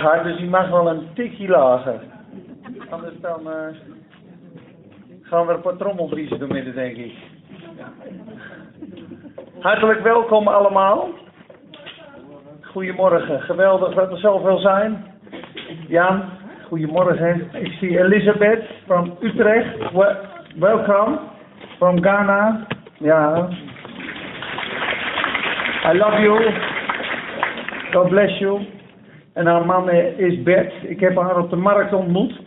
Dus die mag wel een tikje lager. Anders dan uh, gaan we een paar trommelvliezen door midden, denk ik. Hartelijk welkom allemaal. Goedemorgen, geweldig dat er zoveel zijn. Jan, goedemorgen. Ik zie Elisabeth from Utrecht. welcome from Ghana. Ja. I love you. God bless you. En haar man is Bert. Ik heb haar op de markt ontmoet.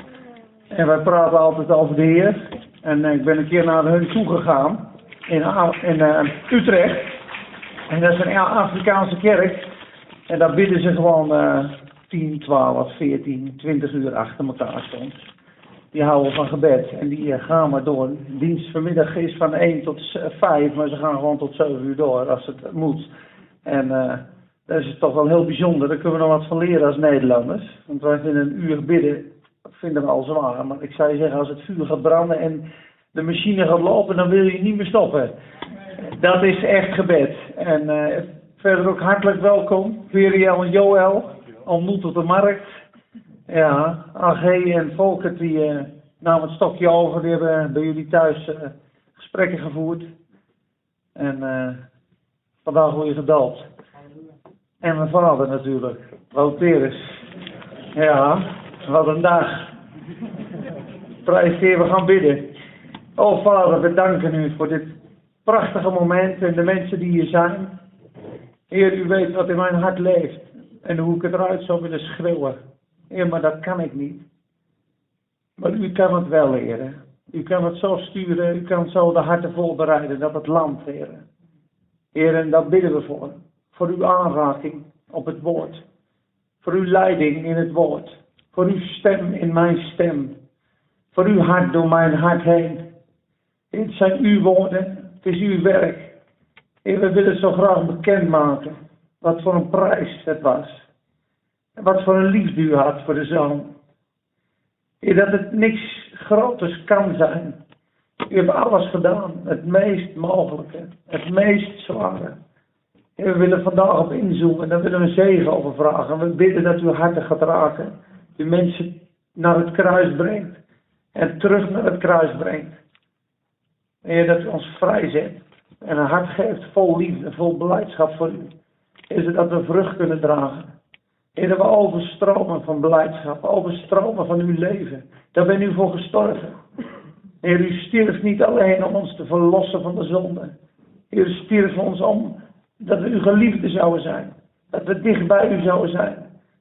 En wij praten altijd over de Heer. En ik ben een keer naar hun toe gegaan. In, in uh, Utrecht. En dat is een Afrikaanse kerk. En daar bidden ze gewoon uh, 10, 12, 14, 20 uur achter elkaar soms. Die houden van gebed en die gaan maar door. Dienst vanmiddag is van 1 tot 5, maar ze gaan gewoon tot 7 uur door als het moet. En dat is toch wel heel bijzonder. Daar kunnen we nog wat van leren als Nederlanders. Want wij vinden een uur bidden, vinden we al zwaar. Maar ik zou je zeggen, als het vuur gaat branden en de machine gaat lopen, dan wil je niet meer stoppen. Dat is echt gebed. En uh, verder ook hartelijk welkom, Veriel en Joël, ontmoet op de markt. Ja, AG en Volkert die uh, namen het stokje over, die hebben bij jullie thuis uh, gesprekken gevoerd. En vandaag word je gedald. En mijn vader natuurlijk, Wout Ja, wat een dag. Prijs Heer, we gaan bidden. Oh vader, we danken u voor dit prachtige moment en de mensen die hier zijn. Heer, u weet wat in mijn hart leeft en hoe ik het eruit zou willen schreeuwen. Heer, maar dat kan ik niet. Maar u kan het wel leren. U kan het zo sturen, u kan zo de harten voorbereiden dat het land, Heer. Heer, en daar bidden we voor. Voor uw aanraking op het woord. Voor uw leiding in het woord. Voor uw stem in mijn stem. Voor uw hart door mijn hart heen. Het zijn uw woorden, het is uw werk. En we willen zo graag bekendmaken wat voor een prijs het was. En wat voor een liefde u had voor de zoon. Dat het niks groters kan zijn. U hebt alles gedaan, het meest mogelijke, het meest zware. En we willen vandaag op inzoomen, daar willen we zegen over vragen. We bidden dat uw harten gaat raken, de mensen naar het kruis brengt en terug naar het kruis brengt. Heer, dat u ons vrijzet en een hart geeft vol liefde, vol beleidschap voor u. Is dat we vrucht kunnen dragen. Heer, dat we overstromen van blijdschap, overstromen van uw leven. Daar ben u voor gestorven. Heer, u stierf niet alleen om ons te verlossen van de zonde. Heer, u stierf ons om dat we uw geliefde zouden zijn. Dat we dicht bij u zouden zijn.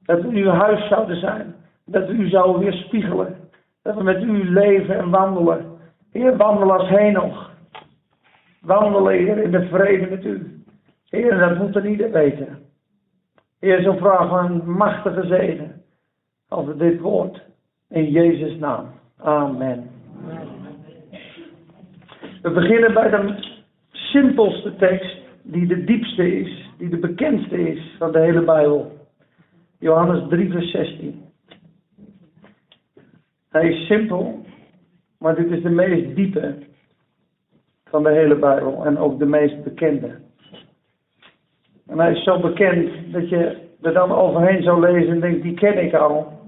Dat we uw huis zouden zijn. Dat we u zouden weerspiegelen. Dat we met u leven en wandelen. Heer, wandelen als Henoch. Wandelen, Heer, in de vrede met u. Heer, dat moet er ieder weten. Heer, zo vragen we een machtige zegen over dit woord. In Jezus' naam. Amen. We beginnen bij de simpelste tekst, die de diepste is, die de bekendste is van de hele Bijbel. Johannes 3, vers 16. Hij is simpel, maar dit is de meest diepe van de hele Bijbel en ook de meest bekende. En hij is zo bekend dat je er dan overheen zou lezen en denkt, die ken ik al.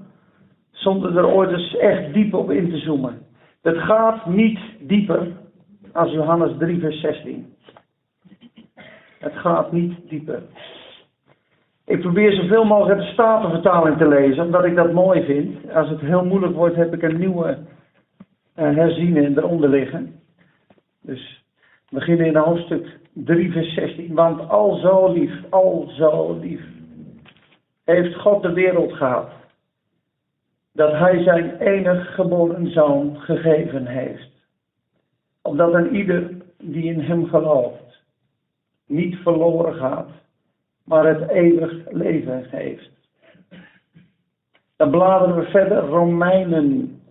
Zonder er ooit eens echt diep op in te zoomen. Het gaat niet dieper als Johannes 3 vers 16. Het gaat niet dieper. Ik probeer zoveel mogelijk de Statenvertaling te lezen, omdat ik dat mooi vind. Als het heel moeilijk wordt, heb ik een nieuwe uh, herziening eronder liggen. Dus We beginnen in hoofdstuk 3, vers 16. Want al zo lief, al zo lief, heeft God de wereld gehad. Dat hij zijn enig geboren zoon gegeven heeft. Opdat een ieder die in hem gelooft, niet verloren gaat, maar het eeuwig leven heeft. Dan bladeren we verder, Romeinen.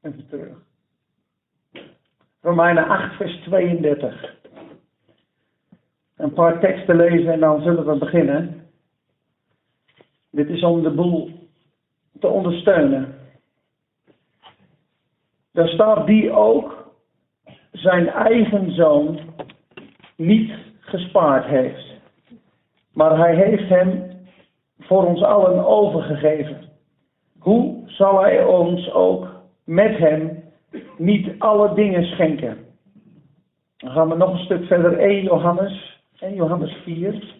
Even terug. Romeinen 8, vers 32. Een paar teksten lezen en dan zullen we beginnen. Dit is om de boel te ondersteunen. Daar staat die ook zijn eigen zoon niet gespaard heeft. Maar hij heeft hem voor ons allen overgegeven. Hoe zal hij ons ook met hem niet alle dingen schenken? Dan gaan we nog een stuk verder. 1 Johannes, 1 Johannes 4.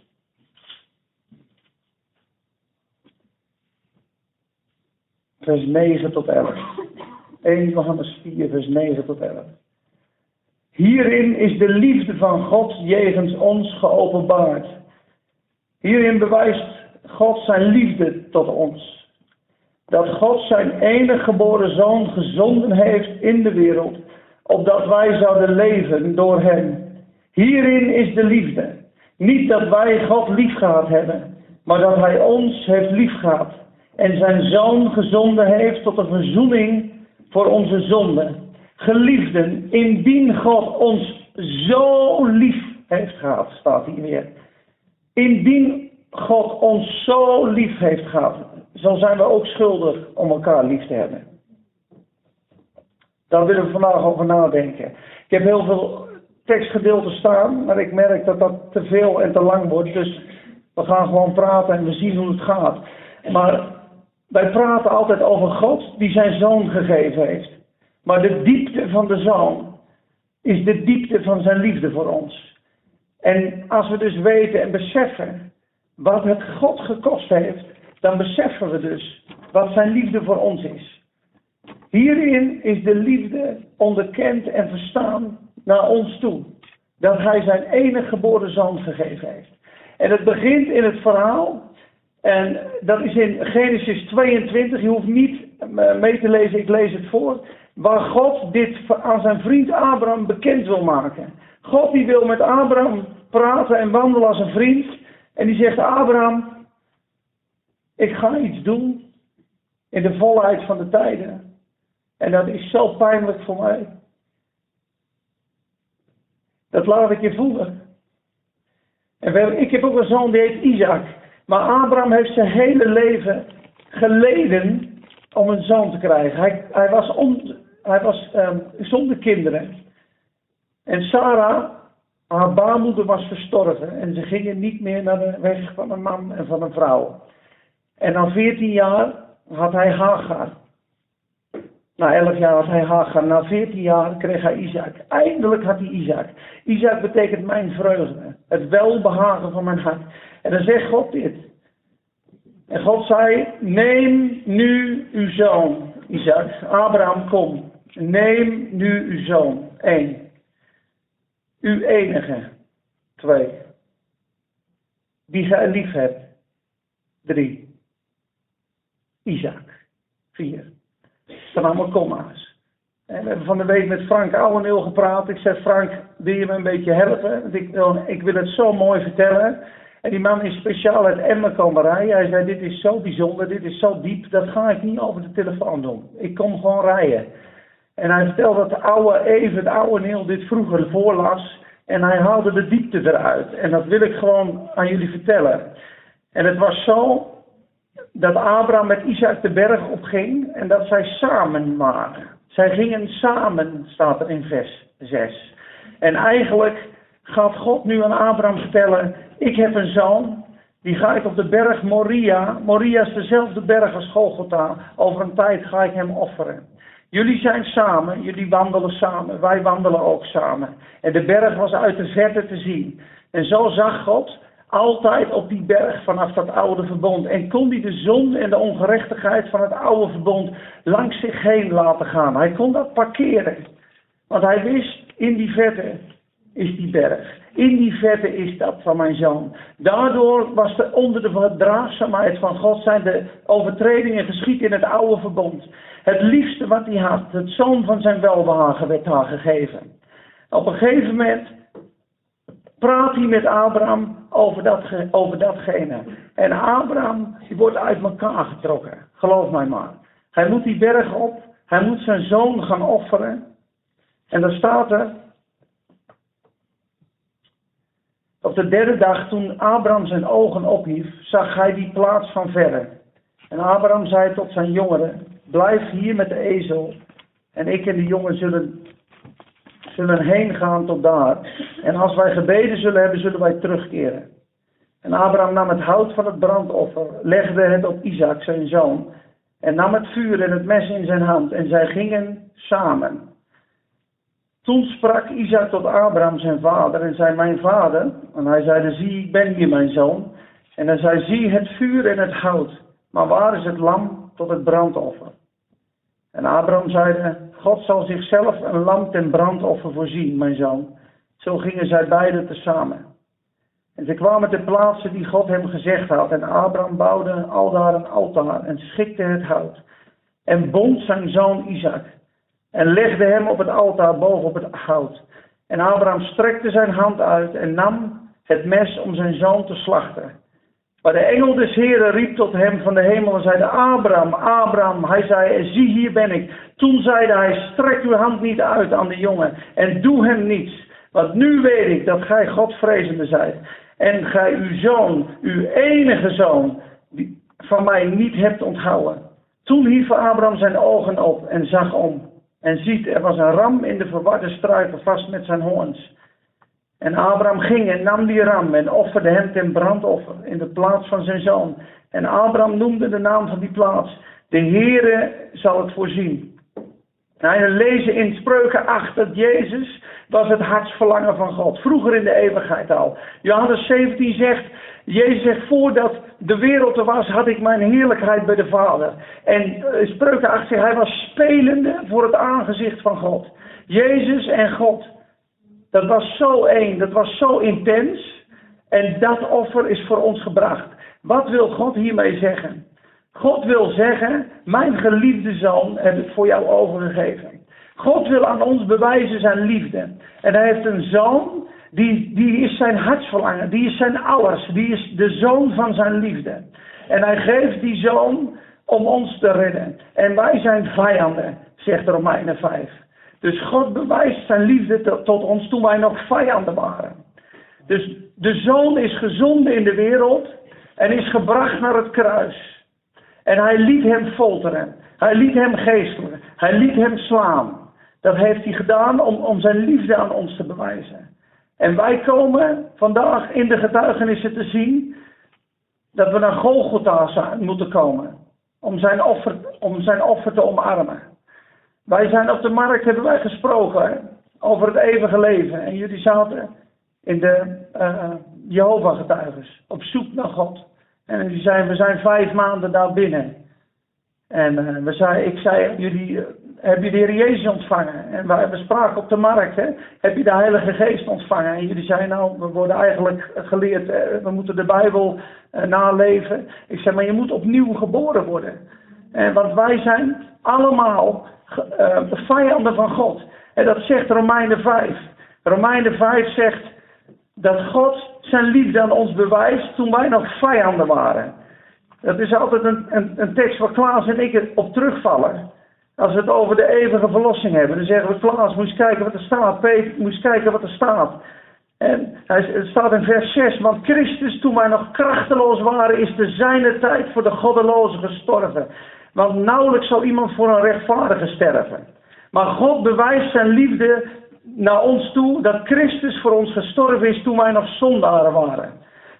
Vers 9 tot 11. 1 Johannes 4, vers 9 tot 11. Hierin is de liefde van God jegens ons geopenbaard. Hierin bewijst God zijn liefde tot ons. Dat God zijn enige geboren zoon gezonden heeft in de wereld, opdat wij zouden leven door hem. Hierin is de liefde. Niet dat wij God lief gehad hebben, maar dat hij ons heeft lief gehad en zijn zoon gezonden heeft tot een verzoening voor onze zonden. Geliefden, indien God ons zo lief heeft gehad, staat hier weer. Indien God ons zo lief heeft gehad, zo zijn we ook schuldig om elkaar lief te hebben. Daar willen we vandaag over nadenken. Ik heb heel veel tekstgedeelten staan, maar ik merk dat dat te veel en te lang wordt. Dus we gaan gewoon praten en we zien hoe het gaat. Maar wij praten altijd over God die zijn zoon gegeven heeft. Maar de diepte van de zoon is de diepte van zijn liefde voor ons. En als we dus weten en beseffen wat het God gekost heeft, dan beseffen we dus wat zijn liefde voor ons is. Hierin is de liefde onderkend en verstaan naar ons toe. Dat hij zijn enige geboren zoon gegeven heeft. En het begint in het verhaal. En dat is in Genesis 22. Je hoeft niet mee te lezen, ik lees het voor waar God dit aan zijn vriend Abraham bekend wil maken. God die wil met Abraham praten en wandelen als een vriend. En die zegt, Abraham, ik ga iets doen in de volheid van de tijden. En dat is zo pijnlijk voor mij. Dat laat ik je voelen. En ik heb ook een zoon die heet Isaac. Maar Abraham heeft zijn hele leven geleden om een zoon te krijgen. Hij, hij was hij was um, zonder kinderen. En Sarah, haar baarmoeder was verstorven. En ze gingen niet meer naar de weg van een man en van een vrouw. En na 14 jaar had hij Hagar. Na 11 jaar had hij Hagar. Na 14 jaar kreeg hij Isaac. Eindelijk had hij Isaac. Isaac betekent mijn vreugde. Het welbehagen van mijn hart. En dan zegt God dit. En God zei: Neem nu uw zoon, Isaac. Abraham, kom. Neem nu uw zoon. Eén. Uw enige. Twee. Die gij lief hebt. Drie. Isaac. Vier. Dat zijn allemaal komma's. En we hebben van de week met Frank Ouweneel gepraat. Ik zeg, Frank, wil je me een beetje helpen? Ik, ik wil het zo mooi vertellen. En die man is speciaal uit Emmen komen rijden. Hij zei, dit is zo bijzonder, dit is zo diep, dat ga ik niet over de telefoon doen. Ik kom gewoon rijden. En hij vertelde dat de oude Even, Neel, dit vroeger voorlas. En hij haalde de diepte eruit. En dat wil ik gewoon aan jullie vertellen. En het was zo dat Abraham met Isaac de berg opging en dat zij samen waren. Zij gingen samen, staat er in vers 6. En eigenlijk gaat God nu aan Abraham vertellen, ik heb een zoon, die ga ik op de berg Moria. Moria is dezelfde berg als Golgotha. Over een tijd ga ik hem offeren. Jullie zijn samen, jullie wandelen samen, wij wandelen ook samen. En de berg was uit de verte te zien. En zo zag God Altijd op die berg vanaf dat oude verbond. En kon hij de zon en de ongerechtigheid van het oude verbond langs zich heen laten gaan. Hij kon dat parkeren. Want hij wist, in die verte is die berg. In die verte is dat van mijn zoon. Daardoor was er onder de verdraagzaamheid van God zijn de overtredingen geschied in het oude verbond. Het liefste wat hij had, het zoon van zijn welbehagen, werd haar gegeven. Op een gegeven moment praat hij met Abraham over, dat, over datgene. En Abraham die wordt uit elkaar getrokken. Geloof mij maar. Hij moet die berg op. Hij moet zijn zoon gaan offeren. En dan staat er. Op de derde dag, toen Abraham zijn ogen ophief, zag hij die plaats van verre. En Abraham zei tot zijn jongeren: Blijf hier met de ezel. En ik en de jongen zullen zullen heen gaan tot daar. En als wij gebeden zullen hebben, zullen wij terugkeren. En Abraham nam het hout van het brandoffer, legde het op Isaac, zijn zoon, en nam het vuur en het mes in zijn hand, en zij gingen samen. Toen sprak Isaac tot Abraham, zijn vader, en zei: Mijn vader. En hij zeide: Zie, ik ben hier, mijn zoon. En hij zei: Zie het vuur en het hout, maar waar is het lam tot het brandoffer? En Abraham zeide, God zal zichzelf een lam ten brandoffer voorzien, mijn zoon. Zo gingen zij beiden tezamen. En ze kwamen ter plaatse die God hem gezegd had. En Abraham bouwde aldaar een altaar en schikte het hout. En bond zijn zoon Isaac. En legde hem op het altaar boven op het hout. En Abraham strekte zijn hand uit en nam het mes om zijn zoon te slachten. Maar de engel des Heren riep tot hem van de hemel en zeide, Abraham, Abraham. Hij zei, zie hier ben ik. Toen zeide hij, strek uw hand niet uit aan de jongen en doe hem niets. Want nu weet ik dat gij Godvrezende zijt. En gij uw zoon, uw enige zoon, van mij niet hebt onthouden. Toen hief Abraham zijn ogen op en zag om. En ziet, er was een ram in de verwarde struiken vast met zijn hoorns. En Abraham ging en nam die ram en offerde hem ten brandoffer in de plaats van zijn zoon. En Abraham noemde de naam van die plaats. De Heere zal het voorzien. Nou, lezen in Spreuken 8 dat Jezus was het hartsverlangen van God. Vroeger in de eeuwigheid al. Johannes 17 zegt, Jezus zegt, voordat de wereld er was, had ik mijn heerlijkheid bij de Vader. En uh, Spreuken 8 zegt, hij was spelende voor het aangezicht van God. Jezus en God. Dat was zo één, dat was zo intens. En dat offer is voor ons gebracht. Wat wil God hiermee zeggen? God wil zeggen, mijn geliefde zoon heb ik voor jou overgegeven. God wil aan ons bewijzen zijn liefde. En hij heeft een zoon, die, die is zijn hartsverlangen, die is zijn alles, die is de zoon van zijn liefde. En hij geeft die zoon om ons te redden. En wij zijn vijanden, zegt Romeinen 5. Dus God bewijst zijn liefde tot ons toen wij nog vijanden waren. Dus de zoon is gezonden in de wereld en is gebracht naar het kruis. En hij liet hem folteren. Hij liet hem geestelen. Hij liet hem slaan. Dat heeft hij gedaan om, om zijn liefde aan ons te bewijzen. En wij komen vandaag in de getuigenissen te zien dat we naar Golgotha moeten komen. Om zijn offer, om zijn offer te omarmen. Wij zijn op de markt, hebben wij gesproken over het eeuwige leven. En jullie zaten in de uh, Jehovah-getuigers op zoek naar God. En die zeiden, we zijn vijf maanden daar binnen. En uh, we zei, ik zei, jullie, uh, heb je de Heer Jezus ontvangen? En wij, we spraken op de markt, hè? heb je de Heilige Geest ontvangen? En jullie zeiden, nou, we worden eigenlijk geleerd, we moeten de Bijbel naleven. Ik zei, maar je moet opnieuw geboren worden. En want wij zijn allemaal uh, vijanden van God. En dat zegt Romeinen 5. Romeinen 5 zegt dat God zijn liefde aan ons bewijst toen wij nog vijanden waren. Dat is altijd een, een, een tekst waar Klaas en ik op terugvallen. Als we het over de eeuwige verlossing hebben, dan zeggen we: Klaas, moest kijken wat er staat. Peter, moest kijken wat er staat. En het staat in vers 6: Want Christus, toen wij nog krachteloos waren, is de zijne tijd voor de goddelozen gestorven. Want nauwelijks zal iemand voor een rechtvaardige sterven. Maar God bewijst zijn liefde naar ons toe dat Christus voor ons gestorven is toen wij nog zondaren waren.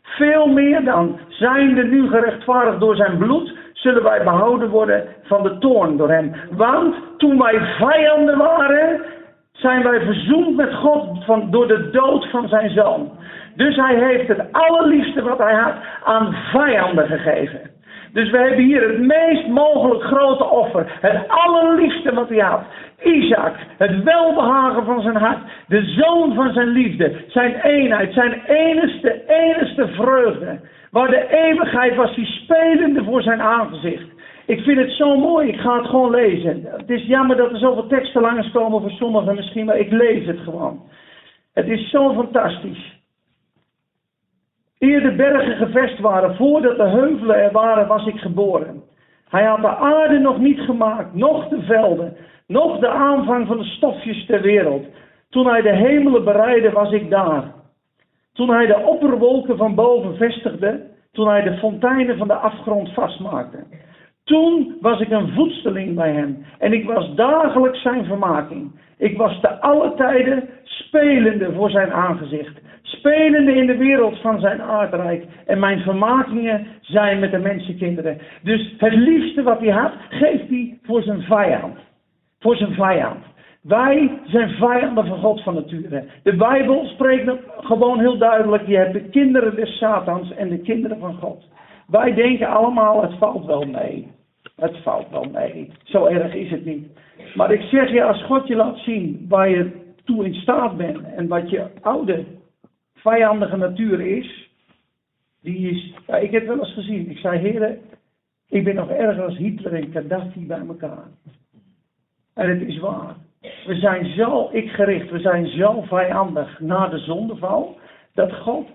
Veel meer dan, zijnde nu gerechtvaardigd door zijn bloed, zullen wij behouden worden van de toorn door hem. Want toen wij vijanden waren, zijn wij verzoend met God van, door de dood van zijn zoon. Dus hij heeft het allerliefste wat hij had aan vijanden gegeven. Dus we hebben hier het meest mogelijk grote offer. Het allerliefste wat hij had. Isaac, het welbehagen van zijn hart. De zoon van zijn liefde. Zijn eenheid, zijn enigste, enigste vreugde. Waar de eeuwigheid was, die spelende voor zijn aangezicht. Ik vind het zo mooi, ik ga het gewoon lezen. Het is jammer dat er zoveel teksten langskomen voor sommigen misschien, maar ik lees het gewoon. Het is zo fantastisch. Eer de bergen gevest waren, voordat de heuvelen er waren, was ik geboren. Hij had de aarde nog niet gemaakt, noch de velden, noch de aanvang van de stofjes ter wereld. Toen hij de hemelen bereidde, was ik daar. Toen hij de opperwolken van boven vestigde, toen hij de fonteinen van de afgrond vastmaakte. Toen was ik een voedsteling bij hem en ik was dagelijks zijn vermaking. Ik was te alle tijden spelende voor zijn aangezicht, spelende in de wereld van zijn aardrijk. En mijn vermakingen zijn met de mensenkinderen. Dus het liefste wat hij had, geeft hij voor zijn vijand. Voor zijn vijand. Wij zijn vijanden van God van nature. De Bijbel spreekt gewoon heel duidelijk: je hebt de kinderen des Satans en de kinderen van God. Wij denken allemaal: het valt wel mee. Het valt wel mee. Zo erg is het niet. Maar ik zeg je, als God je laat zien waar je toe in staat bent en wat je oude vijandige natuur is, die is, ja, ik heb wel eens gezien. Ik zei, heren, ik ben nog erger als Hitler en Gaddafi bij elkaar. En het is waar. We zijn zo ik gericht, we zijn zo vijandig na de zondeval, dat God,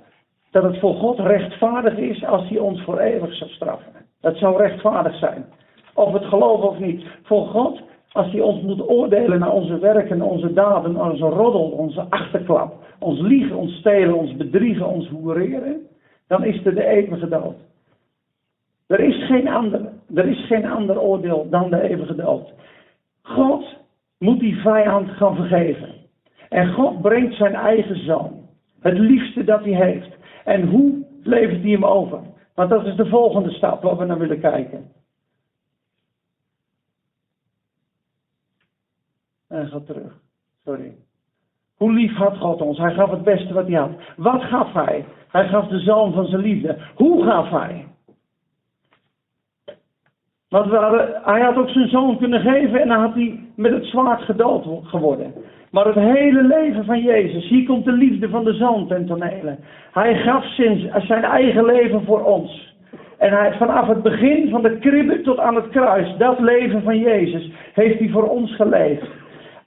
dat het voor God rechtvaardig is als hij ons voor eeuwig zou straffen. Dat zou rechtvaardig zijn. Of het geloven of niet. Voor God, als hij ons moet oordelen naar onze werken, onze daden, onze roddel, onze achterklap, ons liegen, ons stelen, ons bedriegen, ons hoereren, dan is er de eeuwige. Er is geen ander, er is geen ander oordeel dan de eeuwige. God moet die vijand gaan vergeven. En God brengt zijn eigen zoon. Het liefste dat hij heeft. En hoe levert hij hem over? Want dat is de volgende stap waar we naar willen kijken. En gaat terug. Sorry. Hoe lief had God ons? Hij gaf het beste wat hij had. Wat gaf hij? Hij gaf de zoon van zijn liefde. Hoe gaf hij? Want hij had ook zijn zoon kunnen geven en dan had hij met het zwaard gedood geworden. Maar het hele leven van Jezus, hier komt de liefde van de zoon ten tonele. Hij gaf zijn, zijn eigen leven voor ons. En hij, vanaf het begin van de kribbe tot aan het kruis, dat leven van Jezus, heeft hij voor ons geleefd.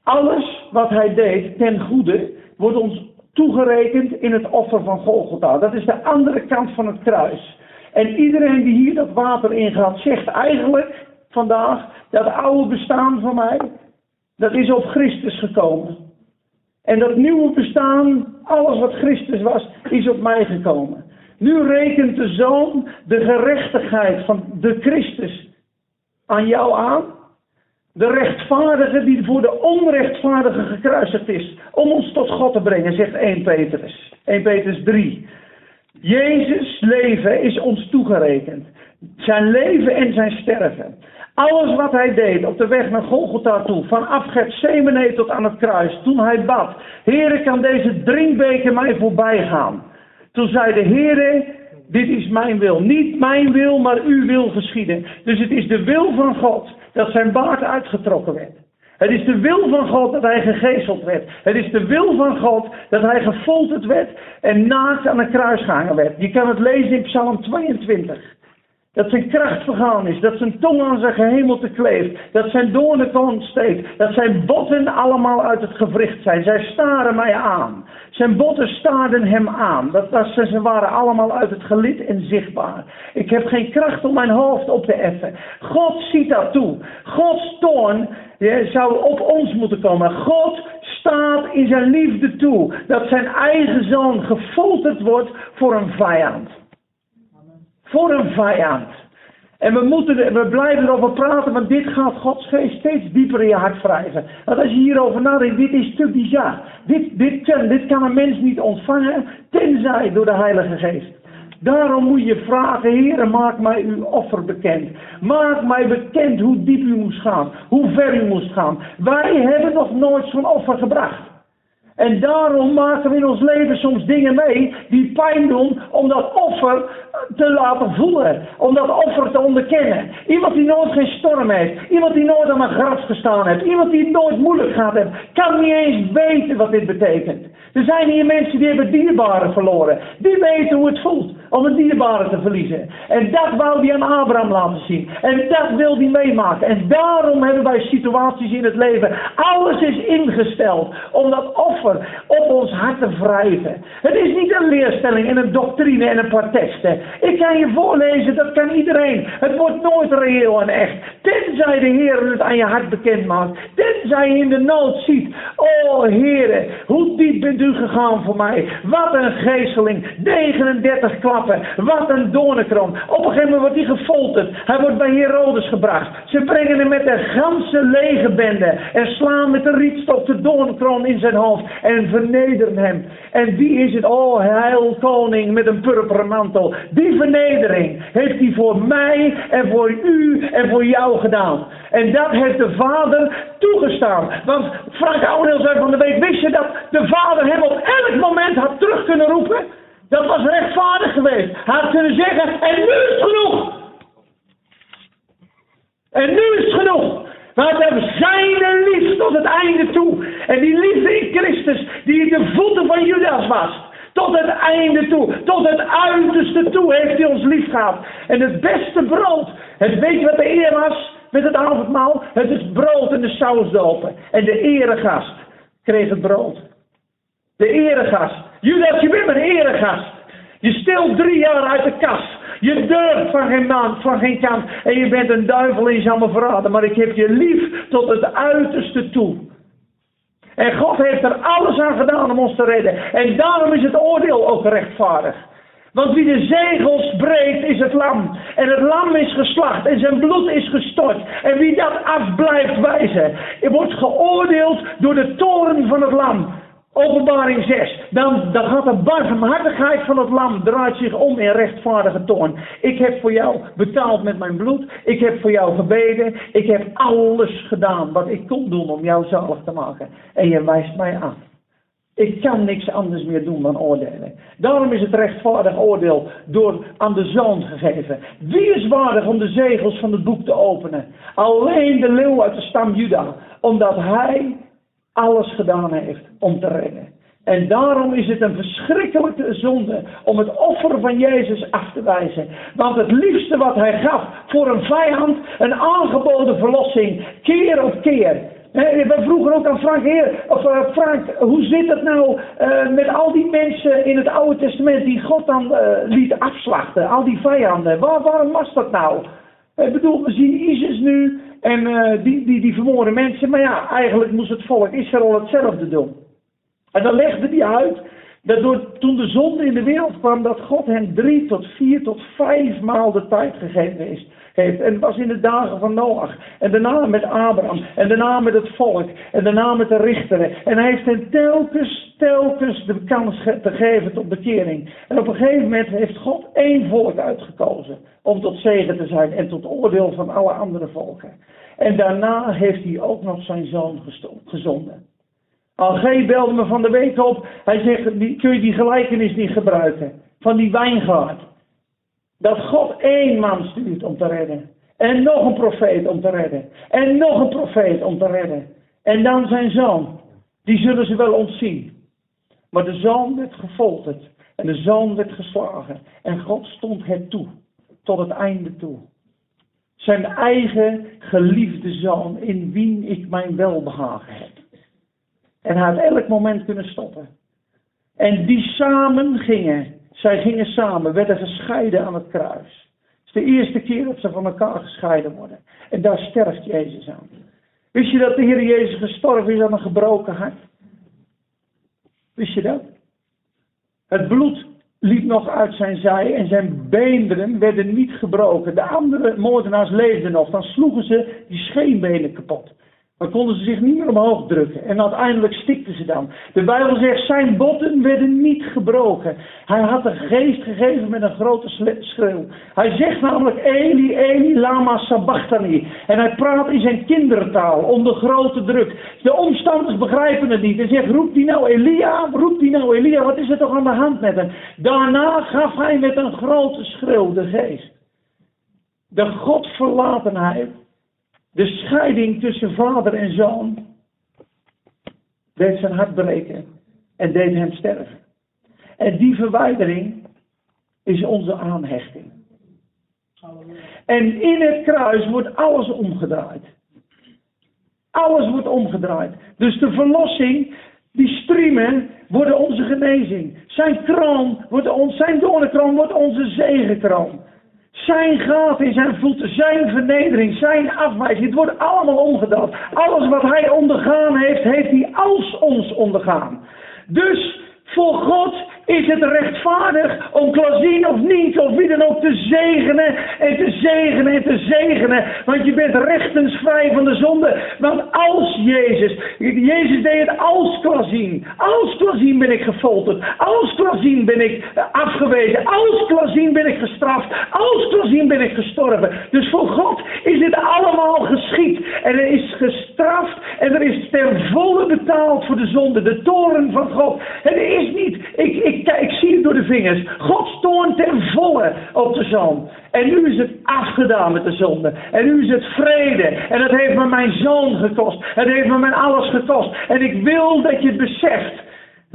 Alles wat hij deed ten goede wordt ons toegerekend in het offer van Golgotha. Dat is de andere kant van het kruis. En iedereen die hier dat water in gaat, zegt eigenlijk vandaag dat oude bestaan van mij, dat is op Christus gekomen. En dat nieuwe bestaan, alles wat Christus was, is op mij gekomen. Nu rekent de Zoon de gerechtigheid van de Christus aan jou aan. De rechtvaardige die voor de onrechtvaardige gekruisigd is. Om ons tot God te brengen, zegt 1 Petrus. 1 Petrus 3. Jezus leven is ons toegerekend. Zijn leven en zijn sterven. Alles wat hij deed op de weg naar Golgotha toe, vanaf Gethsemane tot aan het kruis, toen hij bad, Heere kan deze drinkbeker mij voorbij gaan. Toen zei de Heere, dit is mijn wil. Niet mijn wil, maar uw wil geschieden. Dus het is de wil van God dat zijn baard uitgetrokken werd. Het is de wil van God dat hij gegezeld werd. Het is de wil van God dat hij gefolterd werd en naakt aan een kruis gehangen werd. Je kan het lezen in Psalm 22. Dat zijn kracht vergaan is. Dat zijn tong aan zijn gehemelte kleeft. Dat zijn doornen steekt. Dat zijn botten allemaal uit het gewricht zijn. Zij staren mij aan. Zijn botten staarden hem aan. Dat, dat, ze waren allemaal uit het gelid en zichtbaar. Ik heb geen kracht om mijn hoofd op te effen. God ziet dat toe. Gods toorn zou op ons moeten komen. God staat in zijn liefde toe. Dat zijn eigen zoon gefolterd wordt voor een vijand. Voor een vijand. En we, moeten, we blijven erover praten, want dit gaat Gods geest steeds dieper in je hart wrijven. Want als je hierover nadenkt, dit is te bizar. Dit, dit, dit kan een mens niet ontvangen, tenzij door de Heilige Geest. Daarom moet je vragen, Heer, maak mij uw offer bekend. Maak mij bekend hoe diep u moest gaan, hoe ver u moest gaan. Wij hebben nog nooit zo'n offer gebracht. En daarom maken we in ons leven soms dingen mee die pijn doen om dat offer te laten voelen. Om dat offer te onderkennen. Iemand die nooit geen storm heeft. Iemand die nooit aan een graf gestaan heeft. Iemand die het nooit moeilijk gehad heeft. Kan niet eens weten wat dit betekent. Er zijn hier mensen die hebben dierbaren verloren. Die weten hoe het voelt om een dierbare te verliezen. En dat wou hij aan Abraham laten zien. En dat wil hij meemaken. En daarom hebben wij situaties in het leven. Alles is ingesteld om dat offer op ons hart te wrijven. Het is niet een leerstelling en een doctrine en een paar teksten. Ik kan je voorlezen, dat kan iedereen. Het wordt nooit reëel en echt. Tenzij de Heer het aan je hart bekend maakt. Tenzij je in de nood ziet. Oh Heer, hoe diep bent u gegaan voor mij. Wat een geesteling. 39 klappen. Wat een doornenkroon. Op een gegeven moment wordt hij gefolterd. Hij wordt bij Herodes gebracht. Ze brengen hem met een ganse legerbende. En slaan met de rietstok de doornkroon in zijn hoofd. En vernederen hem. En wie is het? Oh, heil koning met een purperen mantel. Die vernedering heeft hij voor mij en voor u en voor jou gedaan. En dat heeft de Vader toegestaan. Want Frank Ouweneel zei van de week, wist je dat de Vader hem op elk moment had terug kunnen roepen? Dat was rechtvaardig geweest. Hij had kunnen zeggen, en nu is het genoeg. En nu is het genoeg. Want hebben zijn liefde tot het einde toe. En die liefde in Christus, die de voeten van Judas was. Tot het einde toe, tot het uiterste toe heeft hij ons lief gehad. En het beste brood, het weet je wat de eer was met het avondmaal? Het is brood en de sausdopen. En de eregast kreeg het brood. De eregast. Judas, je bent een eregast. Je stilt drie jaar uit de kast. Je durft van geen man, van geen kant. En je bent een duivel en je verraden. Maar ik heb je lief tot het uiterste toe. En God heeft er alles aan gedaan om ons te redden. En daarom is het oordeel ook rechtvaardig. Want wie de zegels breekt is het lam. En het lam is geslacht en zijn bloed is gestort. En wie dat af blijft wijzen, wordt geoordeeld door de toren van het lam. Openbaring 6. Dan, gaat de barmhartigheid van het lam draait zich om in rechtvaardige toorn. Ik heb voor jou betaald met mijn bloed. Ik heb voor jou gebeden. Ik heb alles gedaan wat ik kon doen om jou zalig te maken. En je wijst mij af. Ik kan niks anders meer doen dan oordelen. Daarom is het rechtvaardig oordeel door aan de zoon gegeven. Wie is waardig om de zegels van het boek te openen? Alleen de leeuw uit de stam Juda. Omdat hij alles gedaan heeft om te redden. En daarom is het een verschrikkelijke zonde om het offer van Jezus af te wijzen. Want het liefste wat hij gaf voor een vijand, een aangeboden verlossing, keer op keer. We vroegen ook aan Frank, heer, of uh, Frank, hoe zit het nou uh, met al die mensen in het Oude Testament die God dan uh, liet afslachten, al die vijanden? Waar, waarom was dat nou? Ik bedoel, we zien ISIS nu en die, die, die vermoorden mensen, maar ja, eigenlijk moest het volk Israël hetzelfde doen. En dan legde hij uit dat toen de zonde in de wereld kwam, dat God hen drie tot vier tot vijf maal de tijd gegeven is heeft. En het was in de dagen van Noach. En daarna met Abraham. En daarna met het volk. En daarna met de richteren. En hij heeft hen telkens, telkens de kans te geven tot bekering. En op een gegeven moment heeft God één volk uitgekozen. Om tot zegen te zijn en tot oordeel van alle andere volken. En daarna heeft hij ook nog zijn zoon gezonden. Alge belde me van de week op. Hij zegt, kun je die gelijkenis niet gebruiken? Van die wijngaard. Dat God één man stuurt om te redden. En nog een profeet om te redden. En nog een profeet om te redden. En dan zijn zoon. Die zullen ze wel ontzien. Maar de zoon werd gefolterd. En de zoon werd geslagen. En God stond het toe. Tot het einde toe. Zijn eigen geliefde zoon in wie ik mijn welbehagen heb. En had elk moment kunnen stoppen. En die samen gingen zij gingen samen, werden gescheiden aan het kruis. Het is de eerste keer dat ze van elkaar gescheiden worden. En daar sterft Jezus aan. Wist je dat de Heer Jezus gestorven is aan een gebroken hart? Wist je dat? Het bloed liep nog uit zijn zij en zijn beenderen werden niet gebroken. De andere moordenaars leefden nog. Dan sloegen ze die scheenbenen kapot. Dan konden ze zich niet meer omhoog drukken. En uiteindelijk stikten ze dan. De Bijbel zegt, zijn botten werden niet gebroken. Hij had de geest gegeven met een grote schreeuw. Hij zegt namelijk, Eli, Eli, lama sabachthani. En hij praat in zijn kindertaal, onder grote druk. De omstanders begrijpen het niet. Hij zegt, roep die nou Elia, roep die nou Elia. Wat is er toch aan de hand met hem? Daarna gaf hij met een grote schreeuw de geest. De godverlatenheid de scheiding tussen vader en zoon deed zijn hart breken en deed hem sterven. En die verwijdering is onze aanhechting. En in het kruis wordt alles omgedraaid. Alles wordt omgedraaid. Dus de verlossing, die striemen, worden onze genezing. Zijn kroon wordt ons, zijn doornenkroon wordt onze zegenkroon. Zijn gaaf in zijn voeten, zijn vernedering, zijn afwijzing. Het wordt allemaal omgedraaid. Alles wat hij ondergaan heeft, heeft hij als ons ondergaan. Dus voor God is het rechtvaardig om Klazien of niet, of wie dan ook, te zegenen en te zegenen en te zegenen. Want je bent rechtensvrij van de zonde. Want als Jezus, Jezus deed het als Klazien. Als Klazien ben ik gefolterd. Als Klazien ben ik afgewezen. Als Klazien ben ik gestraft. Als Klazien ben ik gestorven. Dus voor God is dit allemaal geschied. En er is gestraft en er is ten volle betaald voor de zonde. De toren van God. Het is niet, ik ik, ik zie het door de vingers. God toont ten volle op de zoon. En nu is het afgedaan met de zonde. En nu is het vrede. En dat heeft me mijn zoon gekost. Het heeft me mijn alles gekost. En ik wil dat je het beseft.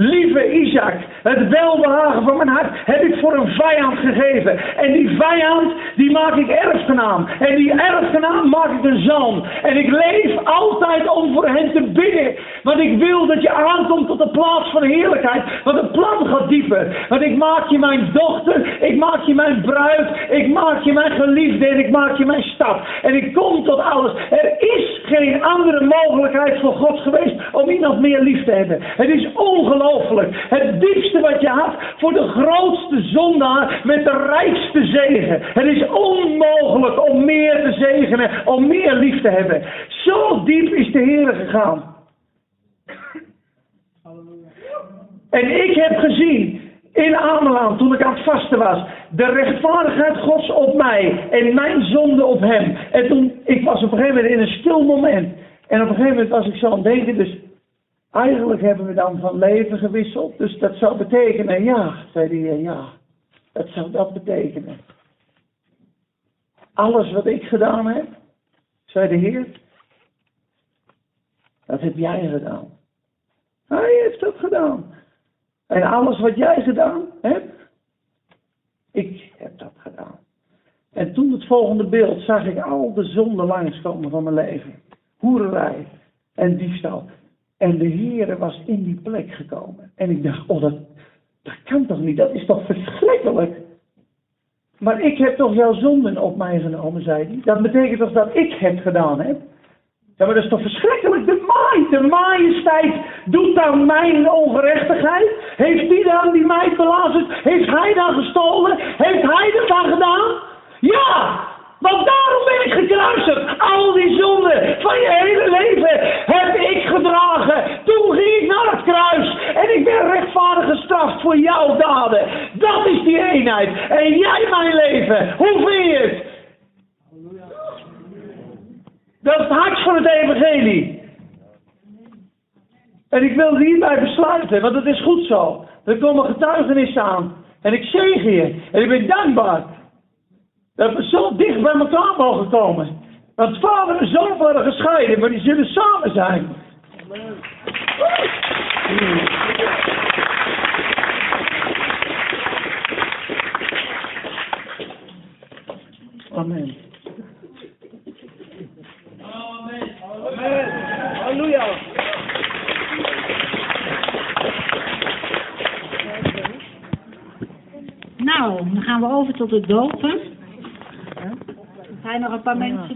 Lieve Isaac, het welbehagen van mijn hart heb ik voor een vijand gegeven. En die vijand, die maak ik erfgenaam. En die erfgenaam maak ik een zoon. En ik leef altijd om voor hen te bidden. Want ik wil dat je aankomt tot de plaats van heerlijkheid. Want het plan gaat dieper. Want ik maak je mijn dochter, ik maak je mijn bruid, ik maak je mijn geliefde en ik maak je mijn stad. En ik kom tot alles. Er is geen andere mogelijkheid voor God geweest om iemand meer lief te hebben. Het is ongelooflijk het diepste wat je had voor de grootste zondaar met de rijkste zegen. Het is onmogelijk om meer te zegenen, om meer lief te hebben. Zo diep is de Heer gegaan. En ik heb gezien in Ameland, toen ik aan het vasten was, de rechtvaardigheid Gods op mij en mijn zonde op hem. En toen, ik was op een gegeven moment in een stil moment. En op een gegeven moment was ik zo aan het denken, dus Eigenlijk hebben we dan van leven gewisseld. Dus dat zou betekenen, ja, zei de heer, ja. Dat zou dat betekenen. Alles wat ik gedaan heb, zei de heer, dat heb jij gedaan. Hij heeft dat gedaan. En alles wat jij gedaan hebt, ik heb dat gedaan. En toen het volgende beeld zag ik al de zonden langskomen van mijn leven. Hoererij en diefstal. En de Heere was in die plek gekomen. En ik dacht, oh dat, dat kan toch niet, dat is toch verschrikkelijk. Maar ik heb toch jouw zonden op mij genomen, zei hij. Dat betekent toch dat ik het gedaan heb? Ja, maar dat is toch verschrikkelijk? De maai, de majesteit doet dan mijn ongerechtigheid? Heeft die dan die mij belazerd? Heeft hij dan gestolen? Heeft hij dat dan gedaan? Ja, want daarom ben ik gekruisigd. Al die zonden van je hele leven heb ik gedragen. Toen ging ik naar het kruis. En ik ben rechtvaardig gestraft voor jouw daden. Dat is die eenheid. En jij mijn leven. Hoe vind je het? Dat is het hart van het evangelie. En ik wil hierbij besluiten, want het is goed zo. Er komen getuigenissen aan. En ik zegen je. En ik ben dankbaar dat we zo dicht bij elkaar mogen komen. Want vader en zoon worden gescheiden, maar die zullen samen zijn. Amen. Amen. Amen. Halleluja. Nou, dan gaan we over tot het dopen. Er zijn